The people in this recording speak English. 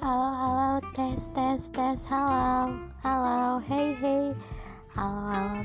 Halo, halo, tes, tes, tes, halo, halo, hey, hey, halo, halo,